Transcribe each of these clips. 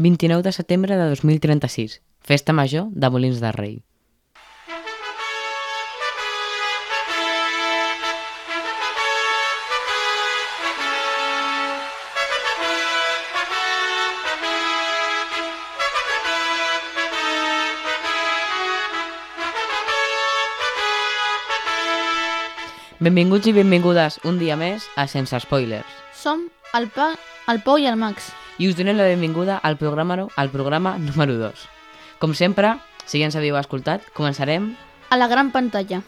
29 de setembre de 2036. Festa major de Molins de Rei. Benvinguts i benvingudes un dia més a Sense Spoilers. Som el, pa, el Pau i el Max. I us donem la benvinguda al programa, al programa número 2. Com sempre, si ja ens havíeu escoltat, començarem... A la gran pantalla.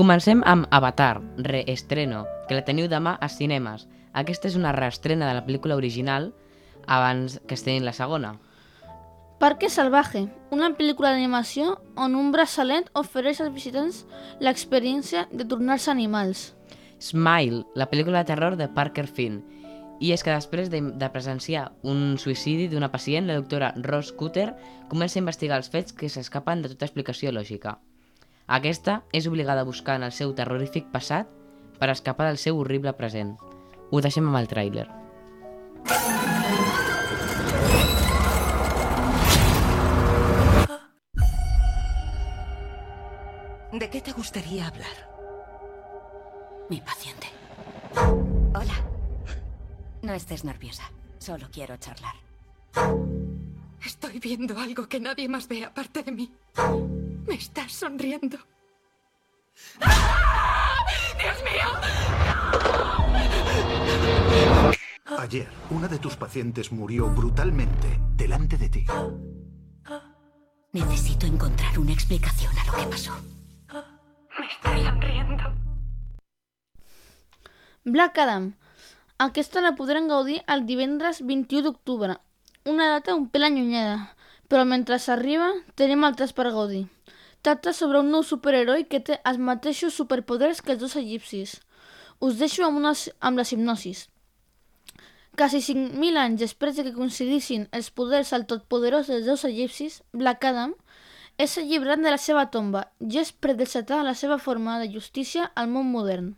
Comencem amb Avatar, reestreno, que la teniu demà a cinemes. Aquesta és una reestrena de la pel·lícula original abans que estrenin la segona. Parque Salvaje, una pel·lícula d'animació on un braçalet ofereix als visitants l'experiència de tornar-se animals. Smile, la pel·lícula de terror de Parker Finn. I és que després de, de presenciar un suïcidi d'una pacient, la doctora Ross Cutter comença a investigar els fets que s'escapen de tota explicació lògica. Aquesta és obligada a buscar en el seu terrorífic passat per escapar del seu horrible present. Ho deixem amb el tràiler. ¿De qué te gustaría hablar? Mi paciente. Hola. No estés nerviosa. Solo quiero charlar. Estoy viendo algo que nadie más ve aparte de mí. Me estás sonriendo. ¡Ah! ¡Dios mío! Ayer, una de tus pacientes murió brutalmente delante de ti. Necesito encontrar una explicación a lo que pasó. Me estás sonriendo. Black Adam. Aquesta la podrem gaudir el divendres 21 d'octubre, una data un pèl allunyada, però mentre s'arriba tenim altres per gaudir. Tracta sobre un nou superheroi que té els mateixos superpoders que els dos egipcis. Us deixo amb, una, amb les hipnosis. Quasi 5.000 anys després de que coincidissin els poders al totpoderós dels dos egipcis, Black Adam és alliberat de la seva tomba és pret d'encetar la seva forma de justícia al món modern.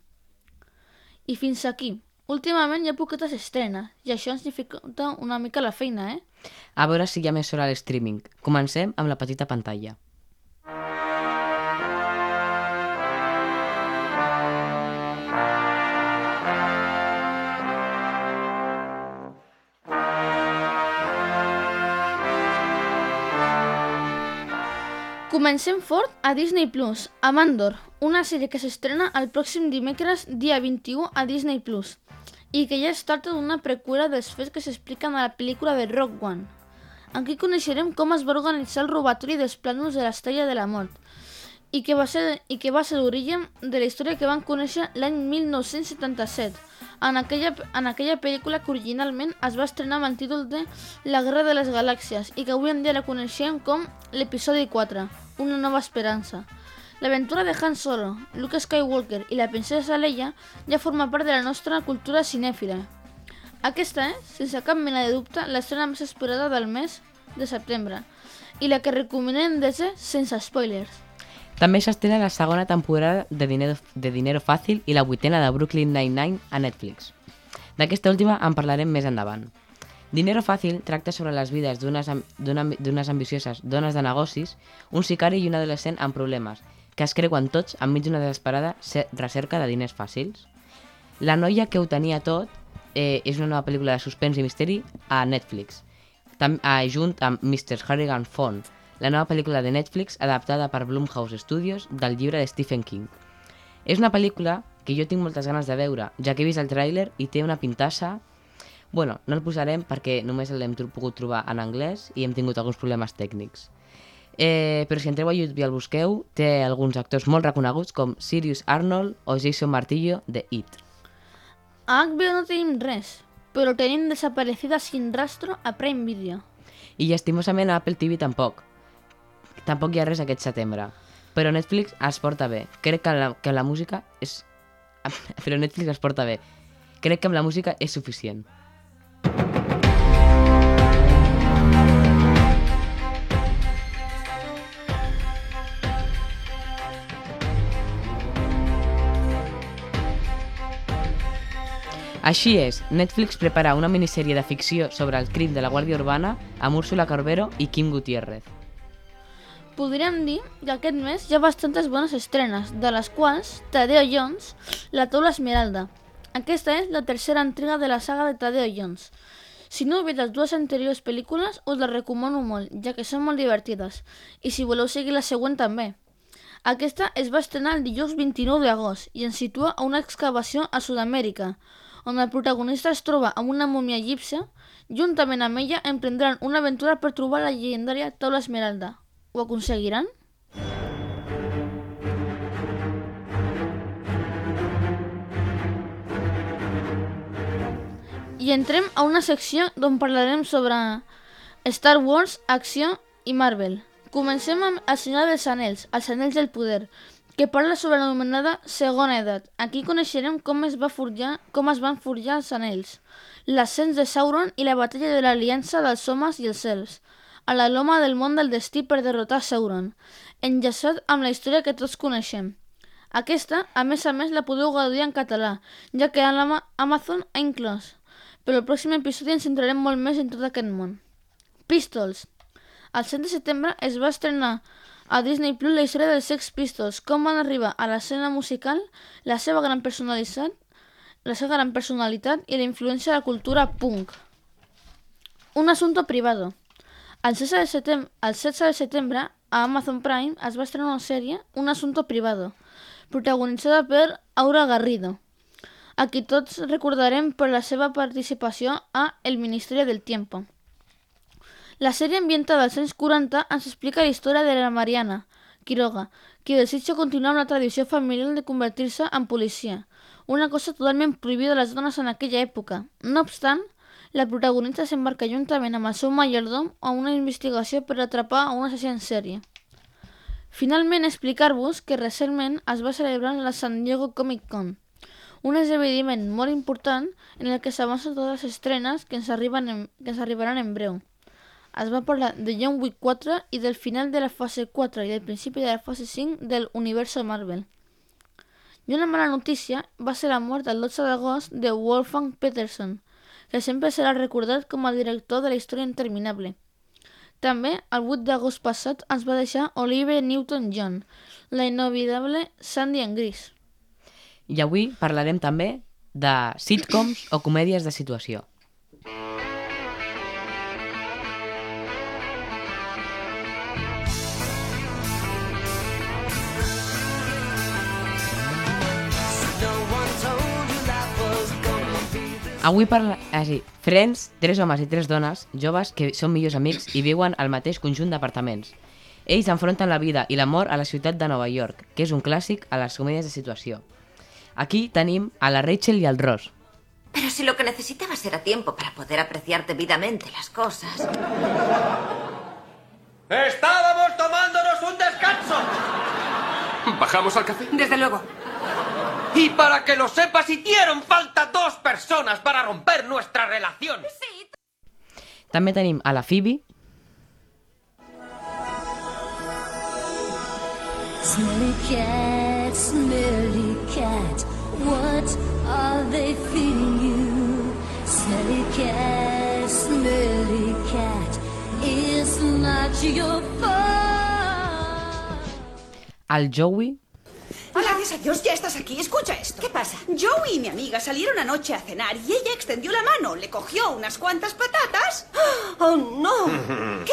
I fins aquí. Últimament hi ha poquetes estrenes i això ens dificulta una mica la feina, eh? A veure si hi ha més hora a l'streaming. Comencem amb la petita pantalla. Comencem fort a Disney Plus, a Mandor, una sèrie que s'estrena el pròxim dimecres dia 21 a Disney Plus i que ja es tracta d'una preqüela dels fets que s'expliquen a la pel·lícula de Rock One. Aquí coneixerem com es va organitzar el robatori dels plànols de l'Estrella de la Mort i que va ser, i que va ser l'origen de la història que van conèixer l'any 1977 en aquella, en aquella pel·lícula que originalment es va estrenar amb el títol de La Guerra de les Galàxies i que avui en dia la coneixem com l'episodi 4, Una nova esperança. L'aventura de Han Solo, Luke Skywalker i la princesa Leia ja forma part de la nostra cultura cinèfila. Aquesta és, sense cap mena de dubte, l'estrena més esperada del mes de setembre i la que recomanem de sense spoilers. També s'estrena la segona temporada de Dinero, de Dinero Fàcil i la vuitena de Brooklyn Nine-Nine a Netflix. D'aquesta última en parlarem més endavant. Dinero Fàcil tracta sobre les vides d'unes ambicioses dones de negocis, un sicari i un adolescent amb problemes, que es creuen tots enmig d'una desesperada se- recerca de diners fàcils. La noia que ho tenia tot eh, és una nova pel·lícula de suspens i misteri a Netflix, Tam, eh, junt amb Mr. Harrigan Font, la nova pel·lícula de Netflix adaptada per Blumhouse Studios del llibre de Stephen King. És una pel·lícula que jo tinc moltes ganes de veure, ja que he vist el tràiler i té una pintassa... Bueno, no el posarem perquè només l'hem pogut trobar en anglès i hem tingut alguns problemes tècnics. Eh, però si entreu a YouTube i el busqueu, té alguns actors molt reconeguts com Sirius Arnold o Jason Martillo de It. A HBO no tenim res, però tenim desaparecida sin rastro a Prime Video. I llastimosament a Apple TV tampoc tampoc hi ha res aquest setembre. Però Netflix es porta bé. Crec que la, que la música és... Però Netflix es porta bé. Crec que amb la música és suficient. Així és, Netflix prepara una minissèrie de ficció sobre el crim de la Guàrdia Urbana amb Úrsula Corbero i Kim Gutiérrez. Podríem dir que aquest mes hi ha bastantes bones estrenes, de les quals Tadeo Jones, La taula esmeralda. Aquesta és la tercera entrega de la saga de Tadeo Jones. Si no heu vist les dues anteriors pel·lícules, us les recomano molt, ja que són molt divertides. I si voleu seguir la següent també. Aquesta es va estrenar el dijous 29 d'agost i ens situa a una excavació a Sud-amèrica, on el protagonista es troba amb una mòmia egípcia, juntament amb ella emprendran una aventura per trobar la llegendària taula esmeralda. Ho aconseguiran? I entrem a una secció d'on parlarem sobre Star Wars, acció i Marvel. Comencem amb El Senyor dels Anells, Els Anells del Poder, que parla sobre l'anomenada Segona Edat. Aquí coneixerem com es, va forjar, com es van forjar els anells, l'ascens de Sauron i la batalla de l'aliança dels homes i els cels, a la loma del món del destí per derrotar Sauron, enllaçat amb la història que tots coneixem. Aquesta, a més a més, la podeu gaudir en català, ja que l'Ama- Amazon ha inclòs. Però el pròxim episodi ens centrarem molt més en tot aquest món. Pistols. El 7 de setembre es va estrenar a Disney Plus la història dels Sex Pistols, com van arribar a l'escena musical, la seva gran personalitat, la seva gran personalitat i la influència de la cultura punk. Un asunto privado. El 16 de setembre, el 16 de setembre a Amazon Prime es va estrenar una sèrie, Un asunto privado, protagonitzada per Aura Garrido, a qui tots recordarem per la seva participació a El Ministerio del Tiempo. La sèrie ambientada als anys 40 ens explica la història de la Mariana Quiroga, qui desitja continuar la tradició familiar de convertir-se en policia, una cosa totalment prohibida a les dones en aquella època. No obstant, la protagonista s'embarca juntament amb el seu majordom a una investigació per atrapar a un assassí en sèrie. Finalment, explicar-vos que recentment es va celebrar la San Diego Comic Con, un esdeveniment molt important en el que s'avancen totes les estrenes que ens, arriben en, que ens arribaran en breu. Es va parlar de John Wick 4 i del final de la fase 4 i del principi de la fase 5 del universo Marvel. I una mala notícia va ser la mort el 12 d'agost de Wolfgang Peterson, que sempre serà recordat com a director de la història interminable. També, el 8 d'agost passat, ens va deixar Olivia Newton-John, la inovidable Sandy en Gris. I avui parlarem també de sitcoms o comèdies de situació. Avui parla... Ah, sí. Friends, tres homes i tres dones, joves, que són millors amics i viuen al mateix conjunt d'apartaments. Ells enfronten la vida i la mort a la ciutat de Nova York, que és un clàssic a les comèdies de situació. Aquí tenim a la Rachel i al Ross. Pero si lo que necesitabas era tiempo para poder apreciar debidamente las cosas. ¡Estábamos tomándonos un descanso! ¿Bajamos al café? Desde luego. Y para que lo sepas, hicieron falta dos personas para romper nuestra relación. També tenim a la Phoebe, Smelly cat, smelly cat, what are they feeding you? Smelly cat, smelly cat, it's not your fault. al Joey, Gracias a Dios ya estás aquí. Escucha esto. ¿Qué pasa? Joey y mi amiga salieron anoche a cenar y ella extendió la mano, le cogió unas cuantas patatas. ¡Oh, no! ¿Qué?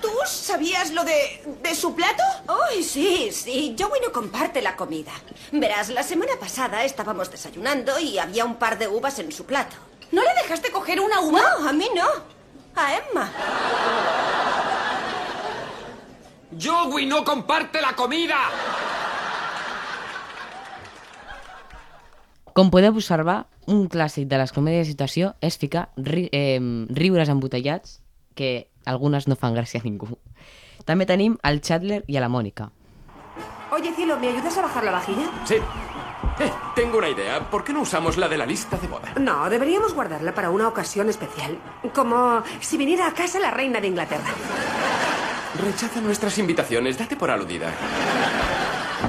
¿Tú sabías lo de, de su plato? ¡Ay, sí, sí! Joey no comparte la comida. Verás, la semana pasada estábamos desayunando y había un par de uvas en su plato. ¿No le dejaste coger una uva? No, a mí no. A Emma. ¡Joey no comparte la comida! Com podeu observar, un clàssic de les comèdies de situació és ficar ri eh, riures embotellats que algunes no fan gràcia a ningú. També tenim al Chandler i a la Mònica. Oye, cielo, ¿me ayudas a bajar la vajilla? Sí. Eh, tengo una idea. ¿Por qué no usamos la de la lista de boda? No, deberíamos guardarla para una ocasión especial. Como si viniera a casa la reina de Inglaterra. Rechaza nuestras invitaciones. Date por aludida.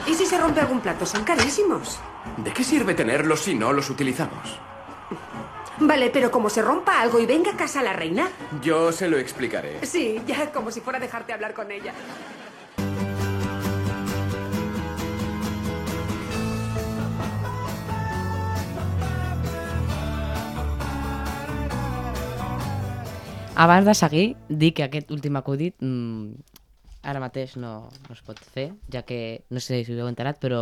¿Y si se rompe algún plato? Son carísimos. ¿De qué sirve tenerlos si no los utilizamos? Vale, pero como se rompa algo y venga a casa la reina. Yo se lo explicaré. Sí, ya como si fuera a dejarte hablar con ella. Abans de seguir, dir que aquest últim acudit mmm, ara mateix no, no es pot fer, ja que, no sé si us heu enterat, però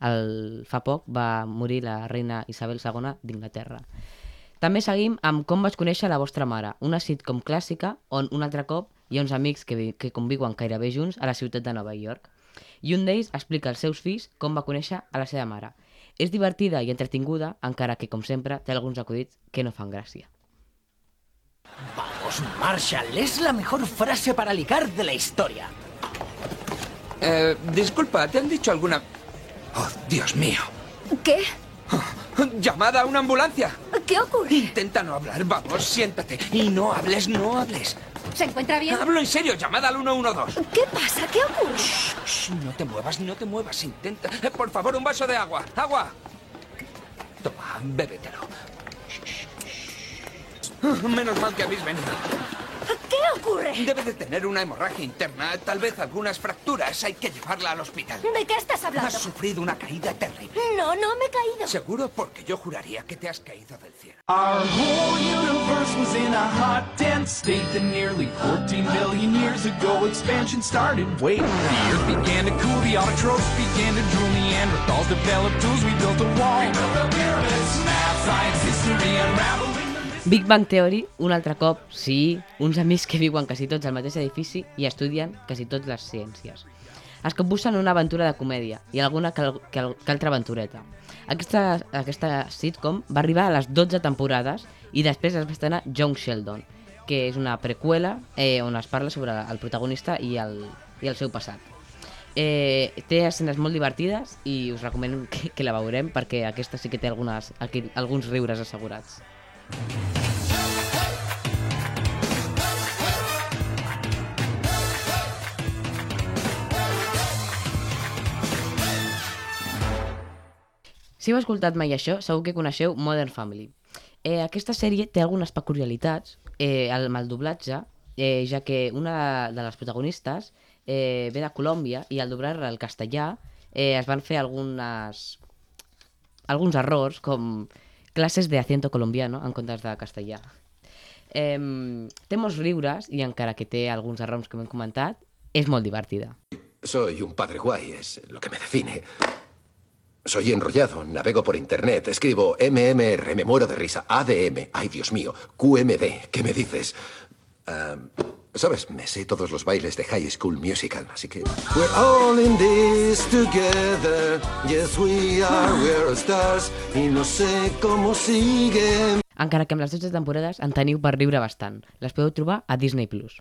el, fa poc va morir la reina Isabel II d'Inglaterra. També seguim amb Com vaig conèixer la vostra mare, una sitcom clàssica on un altre cop hi ha uns amics que, que conviuen gairebé junts a la ciutat de Nova York. I un d'ells explica als seus fills com va conèixer a la seva mare. És divertida i entretinguda, encara que, com sempre, té alguns acudits que no fan gràcia. Vamos, Marshall, es la mejor frase para ligar de la historia. Eh, disculpa, ¿te han dicho alguna... Oh, Dios mío. ¿Qué? ¡Llamada a una ambulancia! ¿Qué ocurre? Intenta no hablar, vamos, siéntate. Y no hables, no hables. ¿Se encuentra bien? Hablo en serio, llamada al 112. ¿Qué pasa? ¿Qué ocurre? Shh, no te muevas, no te muevas, intenta. Eh, Por favor, un vaso de agua. ¡Agua! Toma, bébetelo. Ah, Menos mal que habéis venido. ¿Qué ocurre? Debe de tener una hemorragia interna, tal vez algunas fracturas. Hay que llevarla al hospital. ¿De qué estás hablando? Has sufrido una caída terrible. No, no me he caído. Seguro porque yo juraría que te has caído del cielo. Our whole universe was in a hot, dense state that nearly 14 billion years ago expansion started. Wait, the earth began to cool, the autotrophs began to drool, Neanderthals developed tools, we built a wall. We built the pyramids, math, science, history, unraveling. Big Bang Theory, un altre cop, sí, uns amics que viuen quasi tots al mateix edifici i estudien quasi totes les ciències. Es compusen una aventura de comèdia i alguna que, que, que altra aventureta. Aquesta, aquesta sitcom va arribar a les 12 temporades i després es va estrenar Young Sheldon, que és una preqüela eh, on es parla sobre el protagonista i el, i el seu passat. Eh, té escenes molt divertides i us recomano que, que la veurem perquè aquesta sí que té algunes, alguns riures assegurats. Si heu escoltat mai això, segur que coneixeu Modern Family. Eh, aquesta sèrie té algunes peculiaritats eh, amb el doblatge, eh, ja que una de les protagonistes eh, ve de Colòmbia i al doblar al castellà eh, es van fer algunes, alguns errors, com classes de acento colombiano en comptes de castellà. Eh, té molts riures i encara que té alguns errors que m'hem comentat, és molt divertida. Soy un padre guay, es lo que me define. Soy enrollado, navego por internet, escribo MMR, me muero de risa, ADM, ay Dios mío, QMD, ¿qué me dices? Ah, Sabes, me sé todos los bailes de High School Musical, así que... We're all in this together, yes we are, we're stars, y no sé cómo sigue. Encara que amb les 12 temporades en teniu per riure bastant. Les podeu trobar a Disney+. Plus.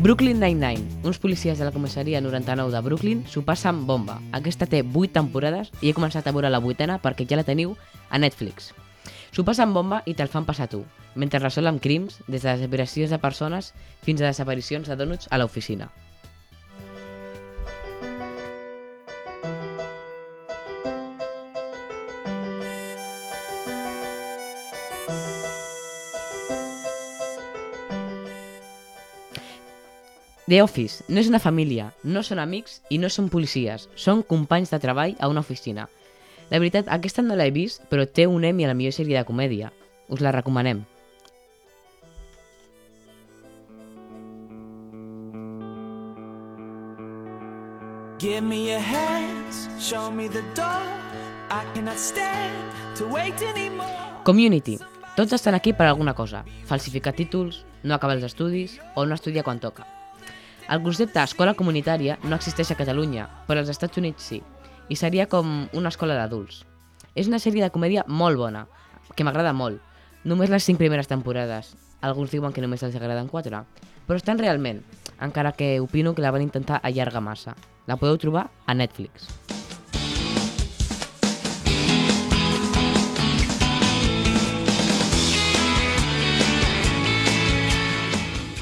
Brooklyn Nine-Nine. Uns policies de la comissaria 99 de Brooklyn s'ho passen bomba. Aquesta té 8 temporades i he començat a veure la vuitena perquè ja la teniu a Netflix. S'ho passen bomba i te'l fan passar tu, mentre resolen crims des de desaparicions de persones fins a desaparicions de donuts a l'oficina. The Office no és una família, no són amics i no són policies, són companys de treball a una oficina. La veritat, aquesta no l'he vist, però té un Emmy a la millor sèrie de comèdia. Us la recomanem. Give me your hands, show me the door. I cannot stand to wait anymore. Community. Tots estan aquí per alguna cosa. Falsificar títols, no acabar els estudis o no estudiar quan toca. El concepte escola comunitària no existeix a Catalunya, però als Estats Units sí, i seria com una escola d'adults. És una sèrie de comèdia molt bona, que m'agrada molt. Només les cinc primeres temporades. Alguns diuen que només els agraden quatre, però estan realment, encara que opino que la van intentar allargar massa. La podeu trobar a Netflix.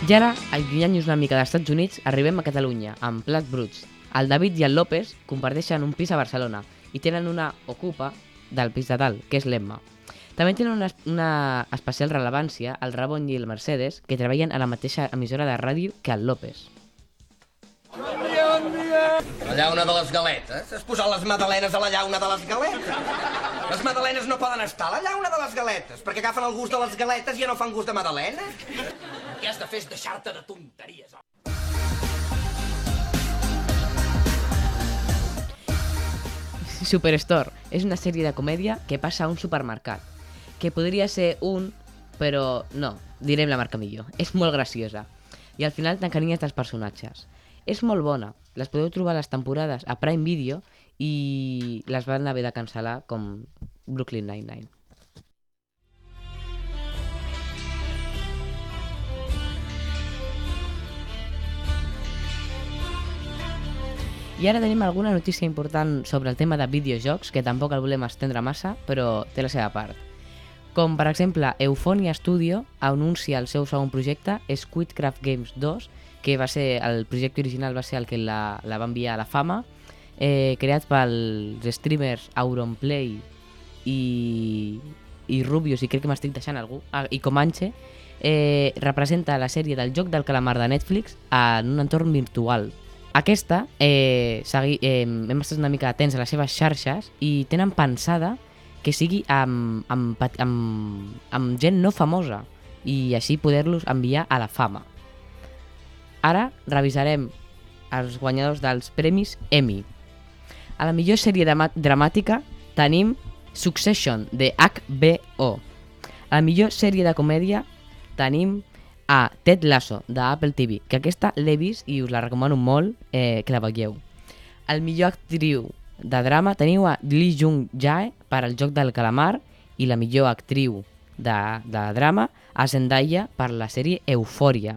I ara, allunyant-nos una mica dels Estats Units, arribem a Catalunya, amb plats bruts. El David i el López comparteixen un pis a Barcelona i tenen una ocupa del pis de dalt, que és l'Emma. També tenen una, una especial rellevància el Rabon i el Mercedes, que treballen a la mateixa emissora de ràdio que el López. La llauna de les galetes? Has posat les madalenes a la llauna de les galetes? Les madalenes no poden estar a la llauna de les galetes, perquè agafen el gust de les galetes i ja no fan gust de madalena. El que has de fer és deixar-te de tonteries. home. Superstore és una sèrie de comèdia que passa a un supermercat, que podria ser un, però no, direm la marca millor. És molt graciosa. I al final t'encarinyes dels personatges. És molt bona. Les podeu trobar les temporades a Prime Video i les van haver de cancel·lar com Brooklyn Nine-Nine. I ara tenim alguna notícia important sobre el tema de videojocs, que tampoc el volem estendre massa, però té la seva part. Com, per exemple, Euphonia Studio anuncia el seu segon projecte, Squidcraft Games 2, que va ser el projecte original va ser el que la, la va enviar a la fama, eh, creat pels streamers Auronplay i, i Rubius, i crec que m'estic deixant algú, ah, i Comanche, eh, representa la sèrie del joc del calamar de Netflix en un entorn virtual. Aquesta, eh, segui, eh, hem estat una mica atents a les seves xarxes i tenen pensada que sigui amb, amb, amb, amb gent no famosa i així poder-los enviar a la fama. Ara revisarem els guanyadors dels premis Emmy. A la millor sèrie dramàtica tenim Succession, de HBO. A la millor sèrie de comèdia tenim a Ted Lasso, d'Apple TV, que aquesta l'he vist i us la recomano molt eh, que la veieu. El millor actriu de drama teniu a Lee Jung Jae per El joc del calamar i la millor actriu de, de drama a Zendaya per la sèrie Eufòria.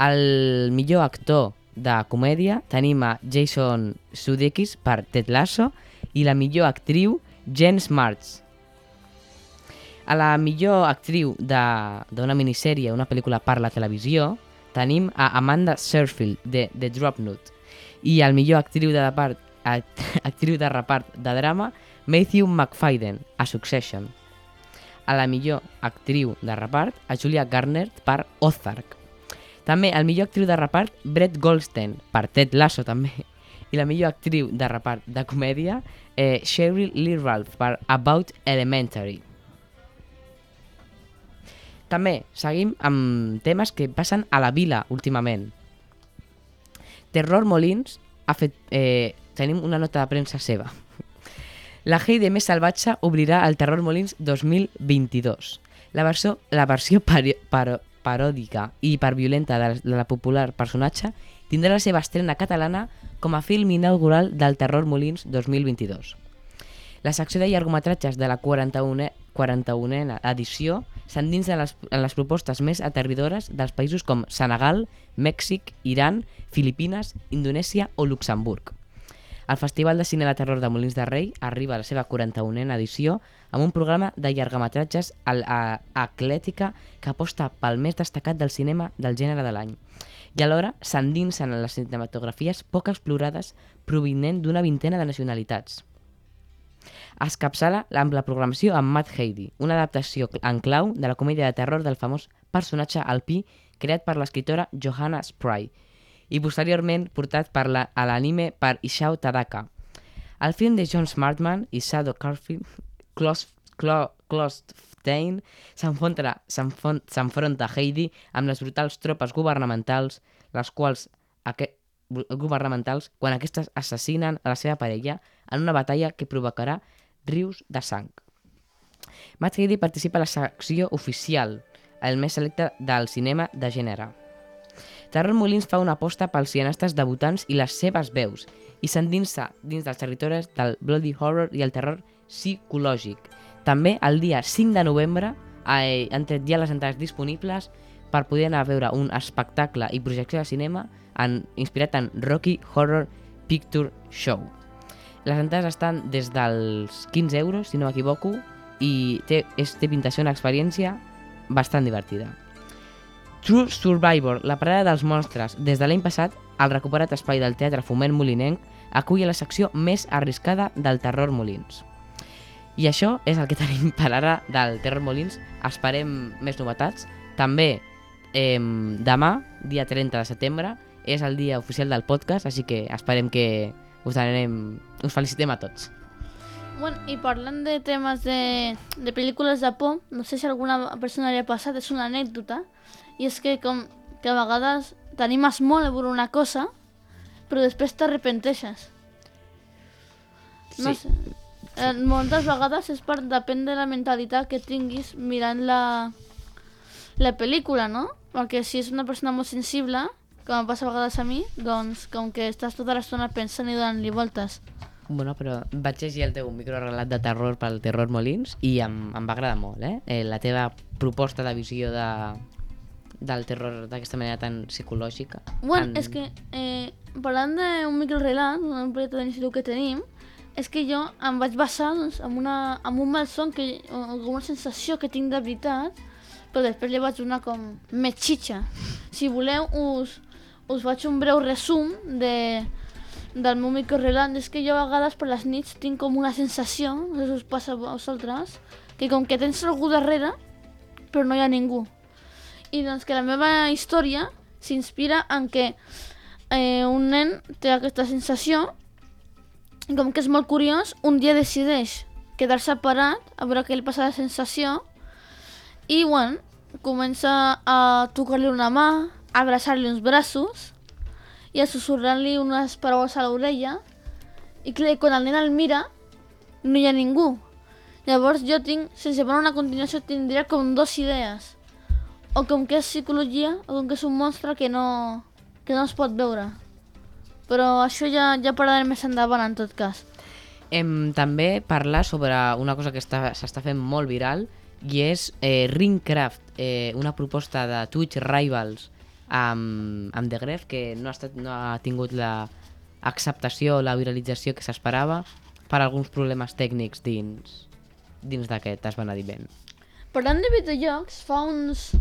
El millor actor de comèdia tenim a Jason Sudeikis per Ted Lasso i la millor actriu Jen Smarts a la millor actriu d'una minissèrie, una pel·lícula per la televisió, tenim a Amanda Serfield, de The Dropnut. I el millor actriu de, repart, act, actriu de repart de drama, Matthew McFadden, a Succession. A la millor actriu de repart, a Julia Garner per Ozark. També el millor actriu de repart, Brett Goldstein, per Ted Lasso també. I la millor actriu de repart de comèdia, eh, Cheryl Lee Ralph, per About Elementary. També seguim amb temes que passen a la vila últimament. Terror Molins ha fet... Eh, tenim una nota de premsa seva. La Heide més salvatge obrirà el Terror Molins 2022. La versió, la versió pari, paro, paròdica i hiperviolenta de de la popular personatge tindrà la seva estrena catalana com a film inaugural del Terror Molins 2022. La secció de llargometratges de la 41, 41a edició s'endinsa en les, en les propostes més aterridores dels països com Senegal, Mèxic, Iran, Filipines, Indonèsia o Luxemburg. El Festival de Cine de Terror de Molins de Rei arriba a la seva 41a edició amb un programa de llargometratges al- a- eclètica que aposta pel més destacat del cinema del gènere de l'any i alhora s'endinsen en les cinematografies poc explorades provinent d'una vintena de nacionalitats. Es capçala l'ampla programació amb Matt Heidi, una adaptació en clau de la comèdia de terror del famós personatge alpí creat per l'escriptora Johanna Spry i posteriorment portat per la, a l'anime per Isao Tadaka. El film de John Smartman i Sado Carfield, Clostein, s'enfronta a Heidi amb les brutals tropes governamentals, les quals governamentals quan aquestes assassinen a la seva parella en una batalla que provocarà rius de sang. Matt Heidi participa a la secció oficial, el més selecte del cinema de gènere. Terror Molins fa una aposta pels cineastes debutants i les seves veus i s'endinsa dins dels territoris del bloody horror i el terror psicològic. També el dia 5 de novembre eh, han tret ja les entrades disponibles per poder anar a veure un espectacle i projecció de cinema en, inspirat en Rocky Horror Picture Show. Les entrades estan des dels 15 euros, si no m'equivoco, i té, és, té pinta de ser una experiència bastant divertida. True Survivor, la parada dels monstres. Des de l'any passat, el recuperat espai del Teatre Foment Molinenc acull la secció més arriscada del Terror Molins. I això és el que tenim per ara del Terror Molins. Esperem més novetats. També eh, demà, dia 30 de setembre, és el dia oficial del podcast, així que esperem que us, anem, us felicitem a tots. Bueno, i parlant de temes de, de pel·lícules de por, no sé si alguna persona li ha passat, és una anècdota, i és que com que a vegades t'animes molt a veure una cosa, però després t'arrepenteixes. No Sí. sé. Eh, moltes vegades és per depèn de la mentalitat que tinguis mirant la, la pel·lícula, no? Perquè si és una persona molt sensible, com em passa a vegades a mi, doncs com que estàs tota l'estona pensant i donant-li voltes. Bueno, però vaig llegir el teu microrelat de terror pel Terror Molins i em, em va agradar molt, eh? eh? La teva proposta de visió de, del terror d'aquesta manera tan psicològica. Bueno, tan... és que eh, parlant d'un microrelat, un projecte d'institut que tenim, és que jo em vaig basar doncs, en, una, en un malson, que, o com una sensació que tinc de veritat, però després li vaig donar com més xitxa. Si voleu, us, us faig un breu resum de, del meu microrelat. És que jo a vegades per les nits tinc com una sensació, no sé si us passa a vosaltres, que com que tens algú darrere, però no hi ha ningú. I doncs que la meva història s'inspira en que eh, un nen té aquesta sensació i com que és molt curiós, un dia decideix quedar-se parat a veure què li passa la sensació i, bueno, comença a tocar-li una mà, abraçar-li uns braços i a susurrar-li unes paraules a l'orella i clar, quan el nen el mira no hi ha ningú. Llavors jo tinc, sense veure una continuació, tindria com dos idees. O com que és psicologia, o com que és un monstre que no, que no es pot veure. Però això ja, ja parlarem més endavant, en tot cas. Hem també parlar sobre una cosa que està- s'està fent molt viral i és eh, Ringcraft, eh, una proposta de Twitch Rivals amb, amb The Gref que no ha, estat, no ha tingut la acceptació, la viralització que s'esperava per alguns problemes tècnics dins, dins d'aquest esbenediment. Parlant de videojocs, fa uns,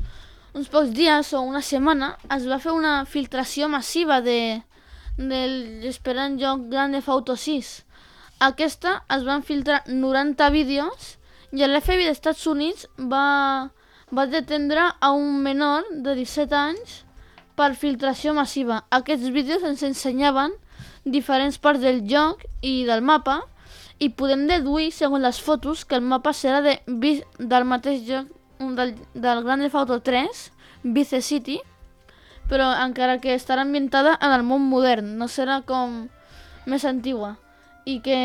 uns pocs dies o una setmana es va fer una filtració massiva de, del esperant joc Grand Theft Auto 6. Aquesta es van filtrar 90 vídeos i l'FBI dels Estats Units va, va detendre a un menor de 17 anys per filtració massiva. Aquests vídeos ens ensenyaven diferents parts del joc i del mapa i podem deduir, segons les fotos, que el mapa serà de, del mateix joc del, del Grand Theft Auto 3, Vice City, però encara que estarà ambientada en el món modern, no serà com més antigua. I que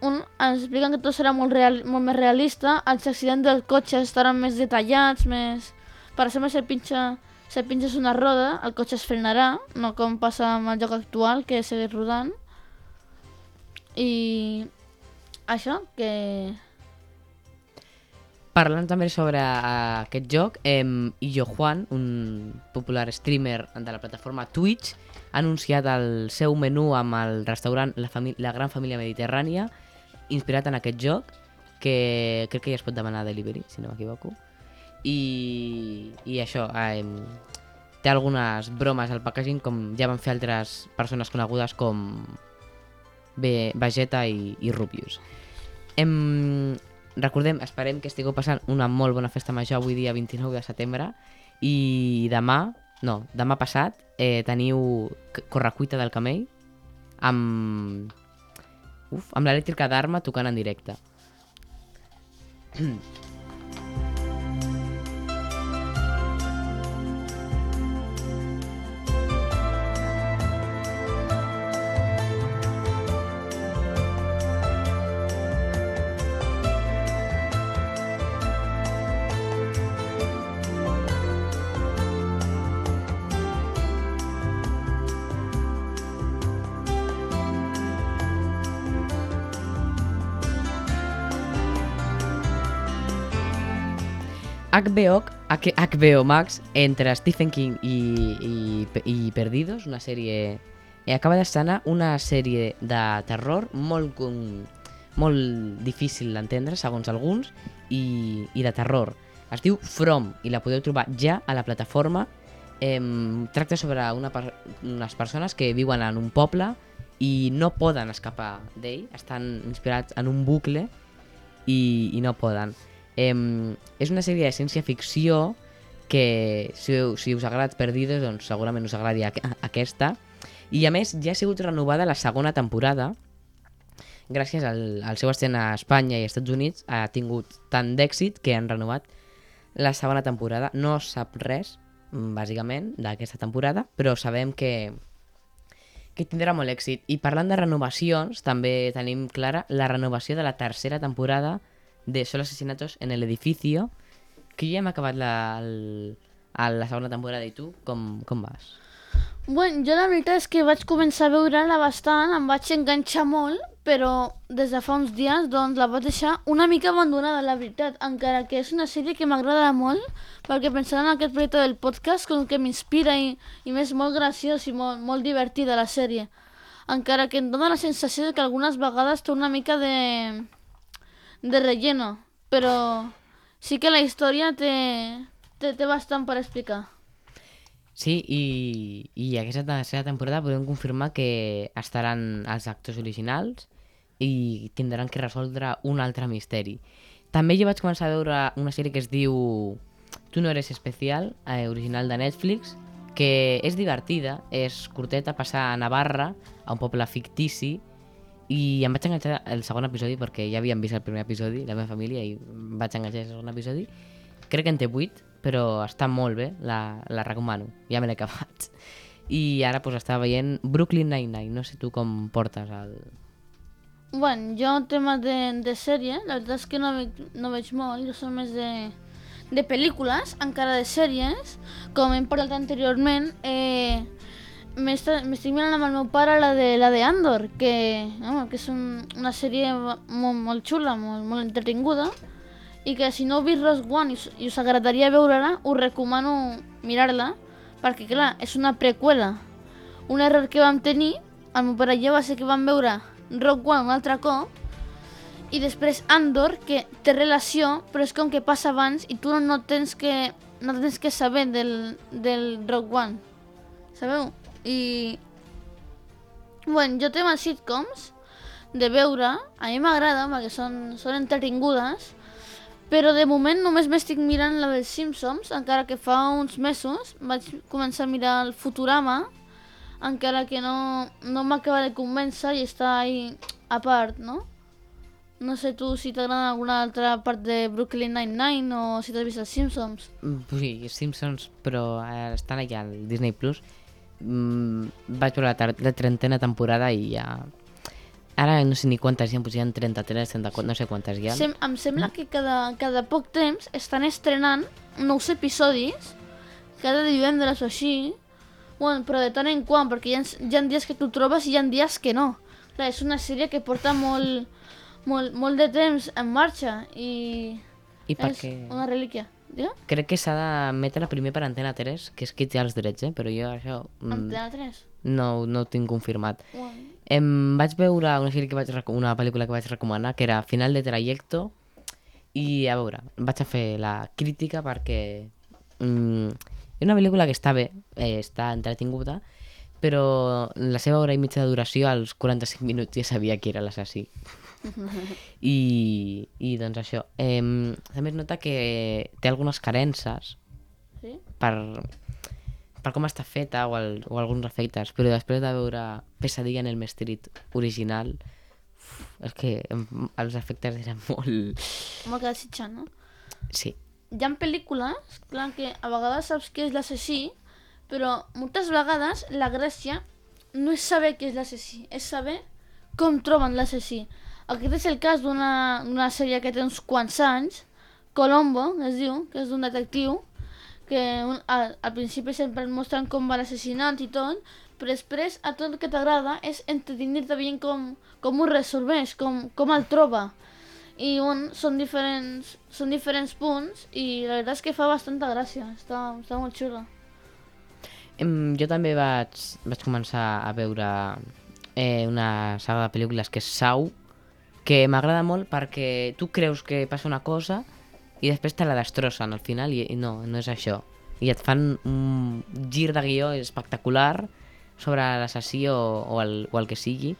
un, ens expliquen que tot serà molt, real, molt més realista, els accidents dels cotxes estaran més detallats, més... Per exemple, si el pinxa, si el pinxes una roda, el cotxe es frenarà, no com passa amb el joc actual, que segueix rodant. I això, que... Parlant també sobre uh, aquest joc, eh, Illo Juan, un popular streamer de la plataforma Twitch, ha anunciat el seu menú amb el restaurant La, Fami la Gran Família Mediterrània, inspirat en aquest joc, que crec que ja es pot demanar delivery, si no m'equivoco. I, I això, eh, té algunes bromes al packaging, com ja van fer altres persones conegudes com Ve Vegeta i, i Rubius. Em, recordem, esperem que estigueu passant una molt bona festa major avui dia 29 de setembre i demà, no, demà passat eh, teniu Correcuita del Camell amb, uf, amb l'elèctrica d'arma tocant en directe. HBO, HBO Max entre Stephen King i, i, i Perdidos, una sèrie... Eh, acaba d'estrenar una sèrie de terror molt, molt difícil d'entendre, segons alguns, i, i de terror. Es diu From i la podeu trobar ja a la plataforma em, tracta sobre una per unes persones que viuen en un poble i no poden escapar d'ell, estan inspirats en un bucle i, i no poden. Em, és una sèrie de ciència-ficció que si, si us agrada Perdidos, doncs segurament us agradi aqu aquesta. I a més, ja ha sigut renovada la segona temporada, gràcies al, al seu estrena a Espanya i als Estats Units, ha tingut tant d'èxit que han renovat la segona temporada. No sap res, bàsicament, d'aquesta temporada, però sabem que, que tindrà molt èxit. I parlant de renovacions, també tenim clara la renovació de la tercera temporada de Solo Asesinatos en el Edificio, que ja hem acabat la, el, a la segona temporada i tu, com, com vas? Bueno, jo la veritat és que vaig començar a veure-la bastant, em vaig enganxar molt, però des de fa uns dies doncs, la vaig deixar una mica abandonada, la veritat, encara que és una sèrie que m'agrada molt, perquè pensant en aquest projecte del podcast, com que m'inspira i, i més molt graciós i molt, molt divertida la sèrie. Encara que em dóna la sensació de que algunes vegades té una mica de, de relleno, però sí que la història té, té, té bastant per explicar. Sí, i, i aquesta tercera temporada podem confirmar que estaran els actors originals i tindran que resoldre un altre misteri. També jo vaig començar a veure una sèrie que es diu Tu no eres especial, eh, original de Netflix, que és divertida, és curteta, passa a Navarra, a un poble fictici, i em vaig enganxar el segon episodi perquè ja havíem vist el primer episodi, la meva família, i em vaig enganxar el segon episodi. Crec que en té 8, però està molt bé, la, la recomano, ja me l'he acabat. I ara pues, estava veient Brooklyn Nine-Nine, no sé tu com portes el... Bueno, jo en temes de, de sèrie, la veritat és que no veig, no veig molt, jo som més de, de pel·lícules, encara de sèries, com hem parlat anteriorment, eh, m'esta- m'estic mirant amb el meu pare la de, la de Andor, que, home, que és un, una sèrie molt, molt xula, molt, molt entretinguda, i que si no heu vist Rogue One i, i us agradaria veure-la, us recomano mirar-la, perquè clar, és una preqüela. Un error que vam tenir, el meu pare i jo, va ser que vam veure Rogue One un altre cop, i després Andor, que té relació, però és com que passa abans i tu no tens que, no tens que saber del, del Rogue One. Sabeu? I... Bueno, jo tema sitcoms de veure, a mi m'agrada perquè són, són entretingudes, però de moment només m'estic mirant la dels Simpsons, encara que fa uns mesos vaig començar a mirar el Futurama, encara que no, no m'acaba de convèncer i està ahí a part, no? No sé tu si t'agrada alguna altra part de Brooklyn Nine-Nine o si t'has vist els Simpsons. Mm, Sí, Simpsons, però eh, estan allà al Disney+. Plus. Mm, vaig veure la, la trentena temporada i ja... Ara no sé ni quantes hi ha, potser hi ha 33, 34, no sé quantes hi ha. Sem em sembla que cada, cada poc temps estan estrenant nous episodis, cada divendres o així, bueno, però de tant en quant, perquè hi ha, hi ha dies que tu trobes i hi ha dies que no. Clar, és una sèrie que porta molt, molt, molt de temps en marxa i, I és perquè una relíquia. Ja? crec que s'ha d'emetre primer per Antena 3, que és qui té els drets, eh? però jo això mm, Antena 3? no, no ho tinc confirmat. Bueno. Em vaig veure una, sèrie que vaig, una pel·lícula que vaig recomanar, que era Final de Trayecto, i a veure, vaig a fer la crítica perquè mm, és una pel·lícula que està bé, eh, està entretinguda, però la seva hora i mitja de duració, als 45 minuts ja sabia qui era l'assassí. I, I doncs això. Eh, també es nota que té algunes carences Sí? per, per com està feta o, el, o alguns efectes, però després de veure Pesadilla en el Street original, uf, és que els efectes eren molt... M'ha quedat sitjant, no? Sí. hi ha pel·lícules, clar, que a vegades saps qui és l'assassí, però moltes vegades la gràcia no és saber qui és l'assassí, és saber com troben l'assassí. Aquest és el cas d'una sèrie que té uns quants anys, Colombo, es diu, que és d'un detectiu, que un, al, al principi sempre et mostren com va l'assassinat i tot, però després a tot el que t'agrada és entretenir-te veient com, com ho resolveix, com, com el troba. I bueno, són diferents, són diferents punts i la veritat és que fa bastanta gràcia, està, està molt xula. Jo també vaig, vaig començar a veure eh, una saga de pel·lícules que és Sau, que m'agrada molt perquè tu creus que passa una cosa i després te la destrossen al final i, i no, no és això. i et fan un gir de guió espectacular sobre l'assassí o, o, el, o el que sigui.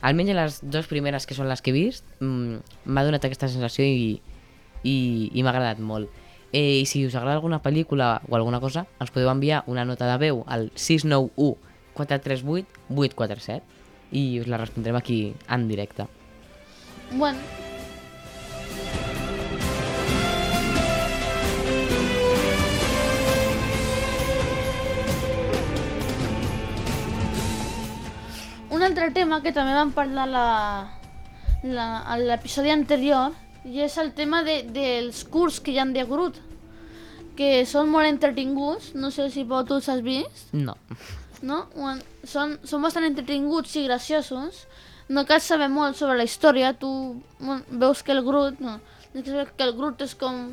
Almenys en les dues primeres, que són les que he vist, mm, m'ha donat aquesta sensació i, i, i m'ha agradat molt. Eh, I si us agrada alguna pel·lícula o alguna cosa, ens podeu enviar una nota de veu al 691 438 847 i us la respondrem aquí en directe. Bueno, un altre tema que també vam parlar la, la, a l'episodi anterior i és el tema de, dels curs que hi han de Groot que són molt entretinguts no sé si Pau tu els has vist No. no? Són, són bastant entretinguts i graciosos. No cal saber molt sobre la història. Tu veus que el Groot... No, que el Groot és com,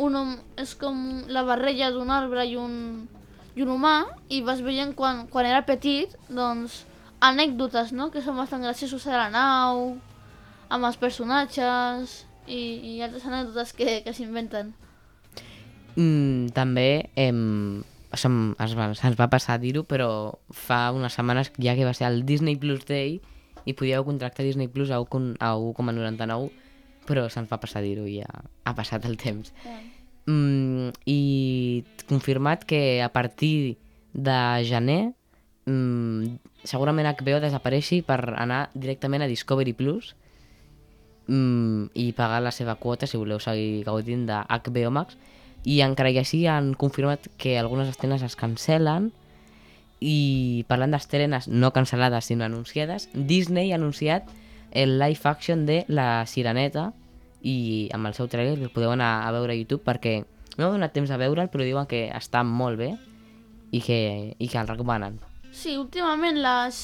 un, és com la barreja d'un arbre i un, i un humà i vas veient quan, quan era petit doncs, anècdotes no? que són bastant graciosos a la nau amb els personatges i, i altres anècdotes que, que s'inventen. Mm, també em, se'm, va, se'ns va passar a dir-ho, però fa unes setmanes ja que va ser el Disney Plus Day i podíeu contractar Disney Plus a 1,- a 1,99 però se'ns va passar dir-ho i ja ha passat el temps. Mm, I confirmat que a partir de gener mm, segurament HBO desapareixi per anar directament a Discovery Plus mm, i pagar la seva quota si voleu seguir gaudint de HBO Max i encara i així han confirmat que algunes escenes es cancel·len i parlant d'estrenes no cancel·lades sinó anunciades, Disney ha anunciat el live action de La Sireneta i amb el seu trailer que podeu anar a veure a YouTube perquè no m'ha donat temps a veure'l però diuen que està molt bé i que, i que el recomanen. Sí, últimament les,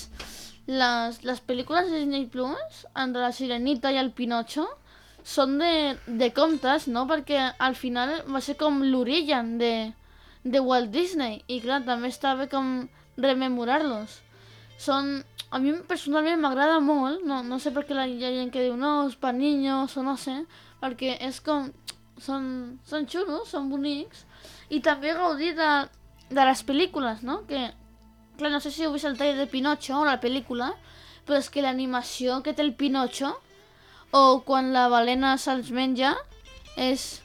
les, les pel·lícules de Disney Plus, entre la Sirenita i el Pinocho, són de, de contes, no? Perquè al final va ser com l'origen de, de Walt Disney i clar, també està bé com rememorar-los. Són... A mi personalment m'agrada molt, no, no sé per què hi ha gent que diu no, niños o no sé, perquè és com... Són, són xulos, són bonics i també de, de les no? Que, clar, no sé si heu el de Pinocho o la pel·lícula, però és que l'animació que té el Pinocho o quan la balena se'ls menja és,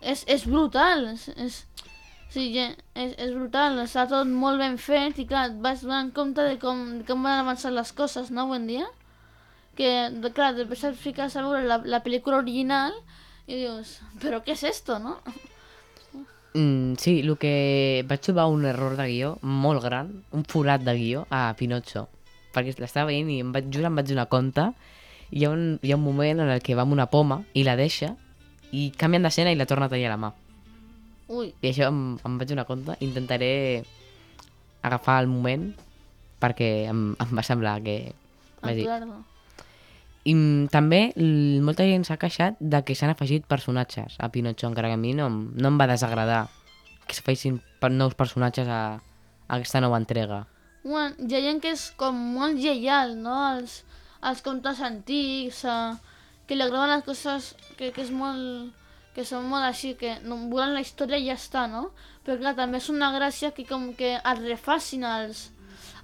és, brutal. És, sí, és, és brutal, està tot molt ben fet i clar, et vas donant compte de com, de com van avançar les coses, no, en dia? Que, de, clar, després et fiques a veure la, la pel·lícula original i dius, però què és esto, no? Mm, sí, el que vaig trobar un error de guió molt gran, un forat de guió a Pinocho, perquè l'estava veient i em vaig, just em vaig donar compte hi ha, un, hi ha un moment en el que va amb una poma i la deixa i canvien d'escena i la torna a tallar la mà. Ui, I això em, em vaig donar compte. Intentaré agafar el moment perquè em, em va semblar que... aturar-lo. I també molta gent s'ha queixat de que s'han afegit personatges a Pinocho, encara que a mi no, no em va desagradar que s'afegin nous personatges a, a aquesta nova entrega. Bueno, hi ha gent que és com molt lleial, no? Els, els contes antics, eh, que li agraden les coses que, que és molt que són molt així, que no volen la història i ja està, no? Però clar, també és una gràcia que com que es refacin els,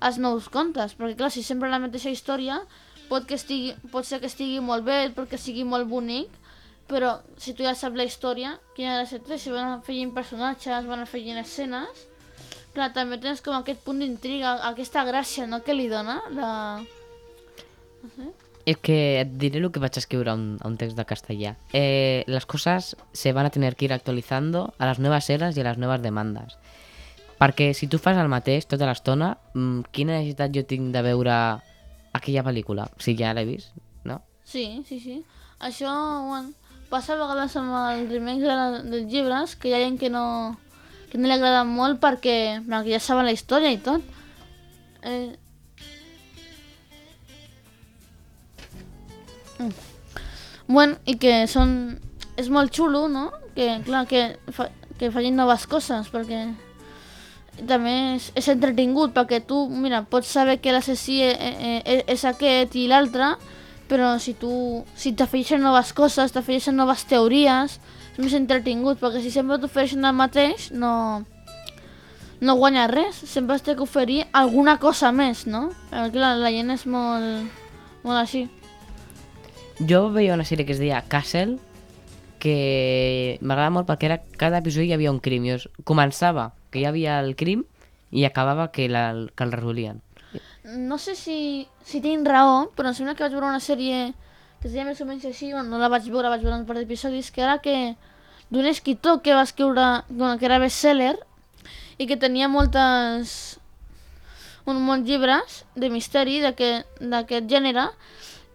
els nous contes, perquè clar, si sempre la mateixa història pot, que estigui, pot ser que estigui molt bé, pot que sigui molt bonic, però si tu ja saps la història, quin ha de ser tres, si van afegint personatges, van afegint escenes, clar, també tens com aquest punt d'intriga, aquesta gràcia, no?, que li dona la... No sé. Es que diré lo que vaig escriure a un, a un text de castellà. Eh, las cosas se van a tener que ir actualizando a las nuevas eras y a las nuevas demandas. Perquè si tu fas el mateix tota l'estona, mm, quina necessitat jo tinc de veure aquella pel·lícula? Si ja l'he vist, no? Sí, sí, sí. Això, bueno, passa a vegades amb els remakes de la, dels llibres, que hi ha gent que no, que no li agraden molt perquè, perquè ja saben la història i tot. Eh... Bueno, i que són... És molt xulo, no? Que, clar, que, fa, que facin noves coses, perquè també és, és entretingut, perquè tu, mira, pots saber que l'assassí eh, eh, és aquest i l'altre, però si tu si t'afegeixen noves coses, t'afegeixen noves teories, és més entretingut, perquè si sempre t'ofereixen el mateix, no, no guanya res, sempre es té que oferir alguna cosa més, no? Perquè clar, la gent és molt, molt així. Jo veia una sèrie que es deia Castle, que m'agrada molt perquè era, cada episodi hi havia un crim. Es, començava que hi havia el crim i acabava que, la, que el resolien. No sé si, si tinc raó, però em sembla que vaig veure una sèrie que es deia més o menys així, no la vaig veure, vaig veure un par d'episodis, que era que d'un escriptor que va escriure, que era bestseller, i que tenia moltes un molts llibres de misteri d'aquest gènere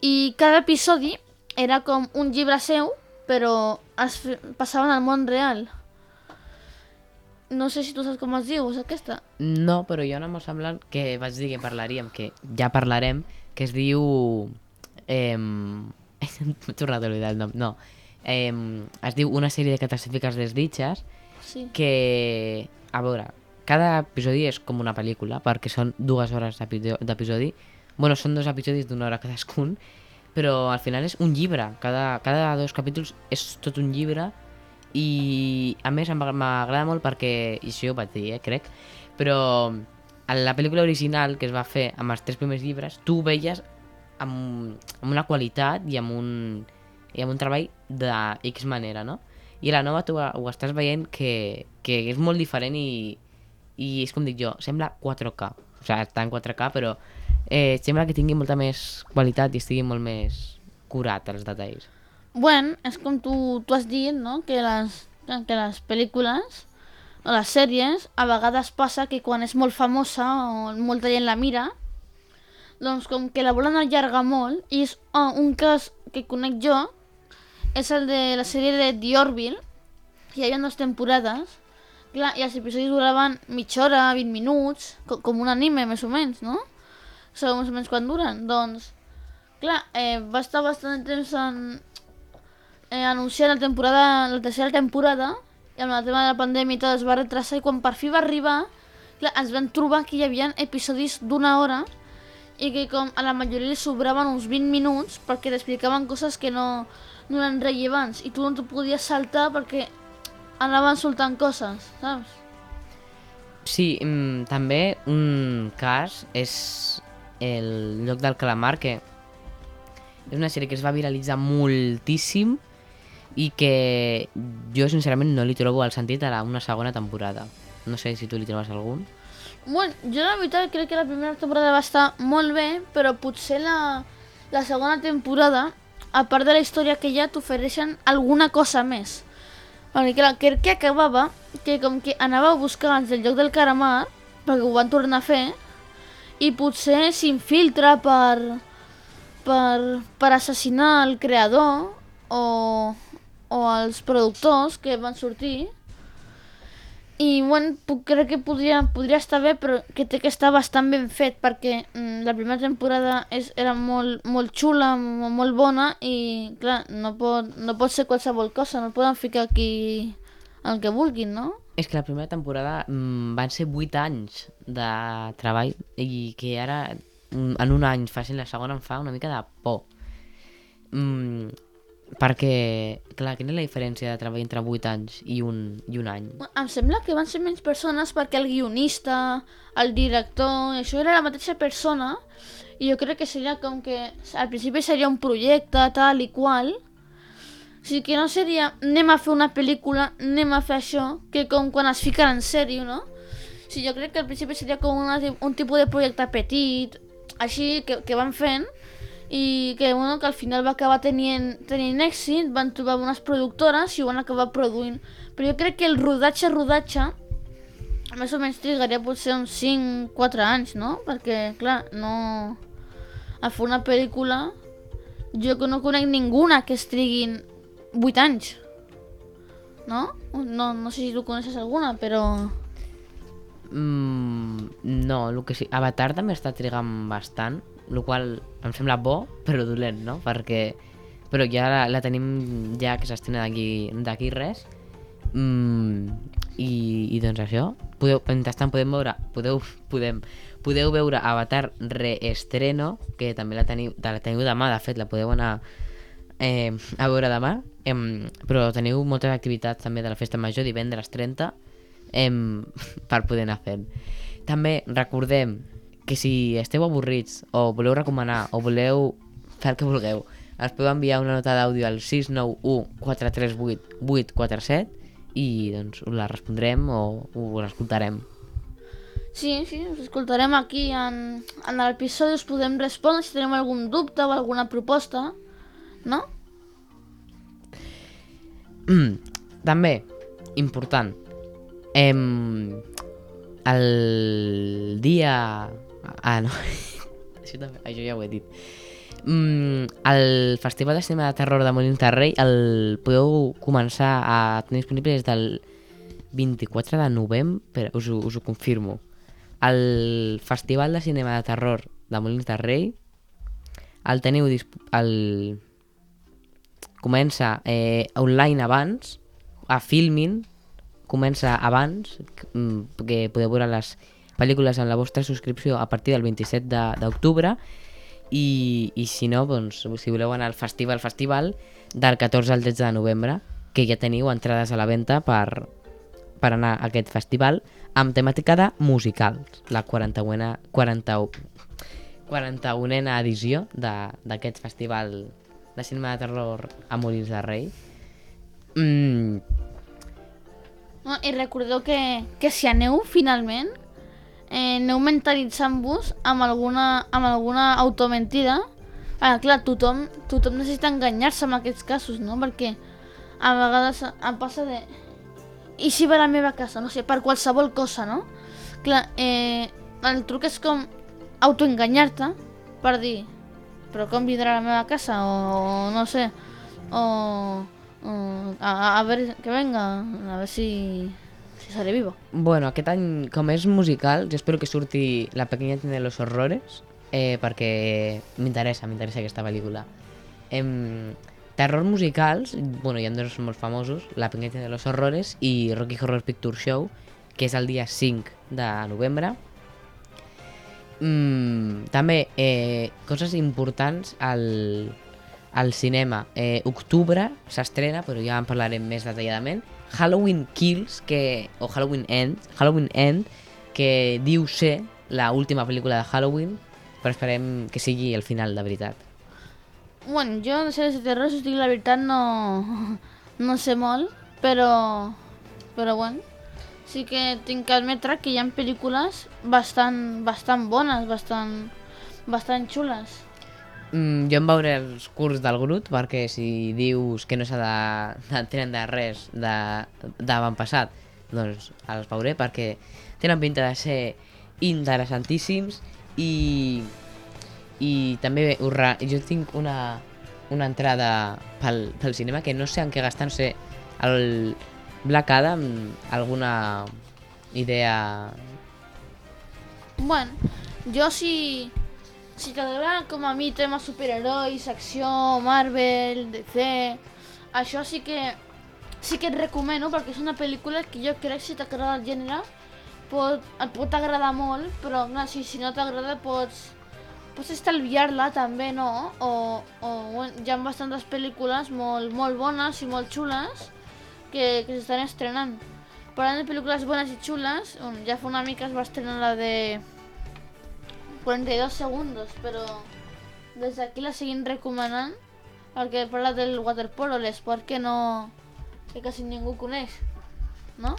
i cada episodi era com un llibre seu però es passaven al món real no sé si tu saps com es diu és aquesta No, però ha una molt semblant que vaig dir que parlaríem, que ja parlarem, que es diu... Eh, M'he tornat a oblidar el nom. No. Eh, es diu Una sèrie de catastróficas desdichas, sí. que, a veure, cada episodi és com una pel·lícula, perquè són dues hores d'epi- d'episodi. Bueno, són dos episodis d'una hora cadascun, però al final és un llibre. Cada, cada dos capítols és tot un llibre i a més m'agrada molt perquè, i això ho vaig dir, eh, crec, però la pel·lícula original que es va fer amb els tres primers llibres, tu veies amb, amb una qualitat i amb un, i amb un treball de X manera, no? I a la nova tu ho estàs veient que, que és molt diferent i, i és com dic jo, sembla 4K. O sigui, està en 4K, però eh, sembla que tingui molta més qualitat i estigui molt més curat els detalls. Bueno, és com tu, tu has dit, no? Que les, que les pel·lícules o les sèries a vegades passa que quan és molt famosa o molta gent la mira, doncs com que la volen allargar molt, i és oh, un cas que conec jo, és el de la sèrie de The Orville, que hi havia dues temporades, clar, i els episodis duraven mitja hora, 20 minuts, co com un anime, més o menys, no? O menys quan duren? Doncs, clar, eh, va estar bastant de temps en, eh, anunciar la temporada, la tercera temporada, i amb el tema de la pandèmia i tot es va retrasar, i quan per fi va arribar, clar, ens vam trobar que hi havia episodis d'una hora, i que com a la majoria li sobraven uns 20 minuts perquè t'explicaven coses que no, no eren rellevants i tu no t'ho podies saltar perquè anaven soltant coses, saps? Sí, mm, també un cas és el lloc del calamar, que és una sèrie que es va viralitzar moltíssim i que jo sincerament no li trobo el sentit a una segona temporada. No sé si tu li trobes algun. Bueno, jo la veritat crec que la primera temporada va estar molt bé, però potser la, la segona temporada, a part de la història que ha, t'ofereixen alguna cosa més. Perquè clar, crec que acabava que com que anava a buscar del lloc del caramar, perquè ho van tornar a fer, i potser s'infiltra per, per, per assassinar el creador o, o els productors que van sortir, i bueno, puc, crec que podria, podria estar bé, però que té que estar bastant ben fet, perquè mm, la primera temporada és, era molt, molt xula, molt, molt bona, i clar, no pot, no pot ser qualsevol cosa, no poden ficar aquí el que vulguin, no? És que la primera temporada mm, van ser 8 anys de treball i que ara mm, en un any facin la segona em fa una mica de por. Mm, perquè, clar, quina és la diferència de treball entre 8 anys i un, i un any? Em sembla que van ser menys persones perquè el guionista, el director, això era la mateixa persona i jo crec que seria com que al principi seria un projecte tal i qual o sigui que no seria anem a fer una pel·lícula, anem a fer això que com quan es fiquen en sèrio, no? O sigui, jo crec que al principi seria com una, un tipus de projecte petit així que, que van fent i que, bueno, que al final va acabar tenint, tenint èxit, van trobar unes productores i ho van acabar produint. Però jo crec que el rodatge, rodatge, més o menys trigaria potser uns 5-4 anys, no? Perquè, clar, no... A fer una pel·lícula, jo que no conec ninguna que es triguin 8 anys. No? No, no sé si tu coneixes alguna, però... Mm, no, el que sí. Avatar també està trigant bastant, el qual em sembla bo, però dolent, no? Perquè... Però ja la, la tenim ja que s'estrena d'aquí res. Mm, i, I doncs això. Podeu, mentrestant podem veure... Podeu, podem, podeu veure Avatar Reestreno, que també la teniu, la teniu demà, de fet, la podeu anar eh, a veure demà. Eh, però teniu moltes activitats també de la festa major, divendres 30, em, per poder anar fent. També recordem que si esteu avorrits o voleu recomanar o voleu fer el que vulgueu, ens podeu enviar una nota d'àudio al 691 438 847 i doncs la respondrem o us l'escoltarem. Sí, sí, us escoltarem aquí en, en l'episodi, us podem respondre si tenim algun dubte o alguna proposta, no? Mm, també, important, em, el dia... Ah, no, això, també, això ja ho he dit. Mm, el Festival de Cinema de Terror de Molins de Rei el podeu començar a tenir disponible des del 24 de novembre, us, us ho confirmo. El Festival de Cinema de Terror de Molins de Rei el teniu el... comença eh, online abans a Filmin comença abans mm, que podeu veure les pel·lícules en la vostra subscripció a partir del 27 de- d'octubre. I, i si no, doncs, si voleu anar al festival festival del 14 al 13 de novembre que ja teniu entrades a la venda per, per anar a aquest festival amb temàtica de musicals la 41a 41 41a edició d'aquest festival de cinema de terror a Molins de Rei mm, no? I recordeu que, que si aneu finalment, eh, aneu mentalitzant-vos amb alguna, amb alguna automentida. Ah, clar, tothom, tothom necessita enganyar-se en aquests casos, no? Perquè a vegades em passa de... I si ve a la meva casa? No sé, per qualsevol cosa, no? Clar, eh, el truc és com autoenganyar-te per dir però com vindrà a la meva casa o no sé o, o a, a ver que venga a ver si si seré vivo Bueno, aquest any, com és musical, jo espero que surti La pequeña tienda de los horrores, eh, perquè m'interessa, m'interessa aquesta pel·lícula. Em, terror musicals, bueno, hi ha dos molt famosos, La pequeña tienda de los horrores i Rocky Horror Picture Show, que és el dia 5 de novembre. Mm, també, eh, coses importants al, al cinema. Eh, octubre s'estrena, però ja en parlarem més detalladament, Halloween Kills, que, o Halloween End, Halloween End, que diu ser la última pel·lícula de Halloween, però esperem que sigui el final, de veritat. bueno, jo de sèries de terror si la veritat no no sé molt però però bueno sí que tinc que admetre que hi ha pel·lícules bastant, bastant bones, bastant, bastant xules. Mm, jo em veuré els curs del Grut perquè si dius que no s'ha de, de tenen de res d'avantpassat, doncs els veuré perquè tenen pinta de ser interessantíssims i, i també re... jo tinc una, una entrada pel, pel cinema que no sé en què gastar, no sé, el Black Adam, alguna idea... Bueno, jo si, si t'agrada com a mi tema superherois, acció, Marvel, DC, això sí que sí que et recomano perquè és una pel·lícula que jo crec si t'agrada el gènere pot, et pot agradar molt, però clar, si, si no t'agrada pots, pots estalviar-la també, no? O, o hi ha bastantes pel·lícules molt, molt bones i molt xules que, que s'estan estrenant. Parlant de pel·lícules bones i xules, um, ja fa una mica es va estrenar la de 42 segundos, però des d'aquí la seguim recomanant perquè parla del waterpolo, l'esport que no... que quasi ningú coneix, no?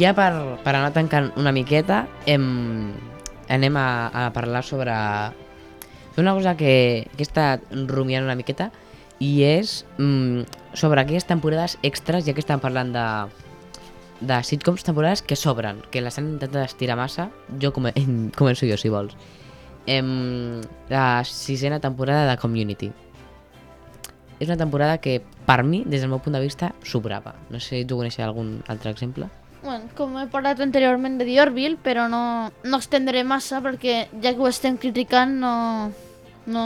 Ja per, per anar tancant una miqueta, hem, anem a, a parlar sobre, una cosa que, que he estat rumiant una miqueta i és mm, sobre aquelles temporades extras, ja que estem parlant de, de sitcoms, temporades que sobren, que les han intentat estirar massa. Jo come, començo jo, si vols. Em, la sisena temporada de Community. és una temporada que, per mi, des del meu punt de vista, sobrava. No sé si tu coneixes algun altre exemple. Bueno, com he parlat anteriorment de The Orville, però no, no extendré massa perquè ja que ho estem criticant no, no,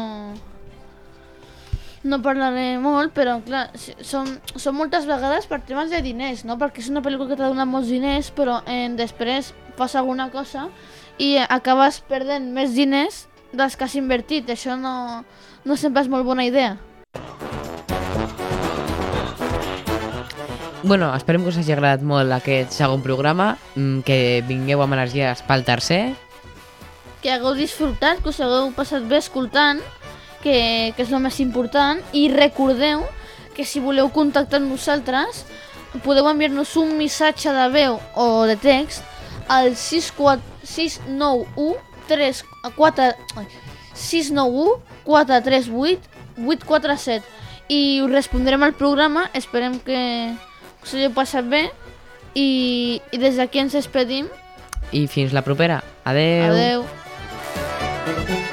no parlaré molt, però clar, són, són moltes vegades per temes de diners, no? Perquè és una pel·lícula que t'ha donat molts diners, però eh, després fas alguna cosa i acabes perdent més diners dels que has invertit. Això no, no sempre és molt bona idea. Bueno, esperem que us hagi agradat molt aquest segon programa, mm, que vingueu amb energies pel tercer. que hagueu disfrutat, que us hagueu passat bé escoltant, que, que és el més important, i recordeu que si voleu contactar amb nosaltres podeu enviar-nos un missatge de veu o de text al 64 691 3 4 ai, 691 438 847 i us respondrem al programa, esperem que us hagi passat bé i, i des d'aquí ens despedim. I fins la propera. Adeu. Adeu.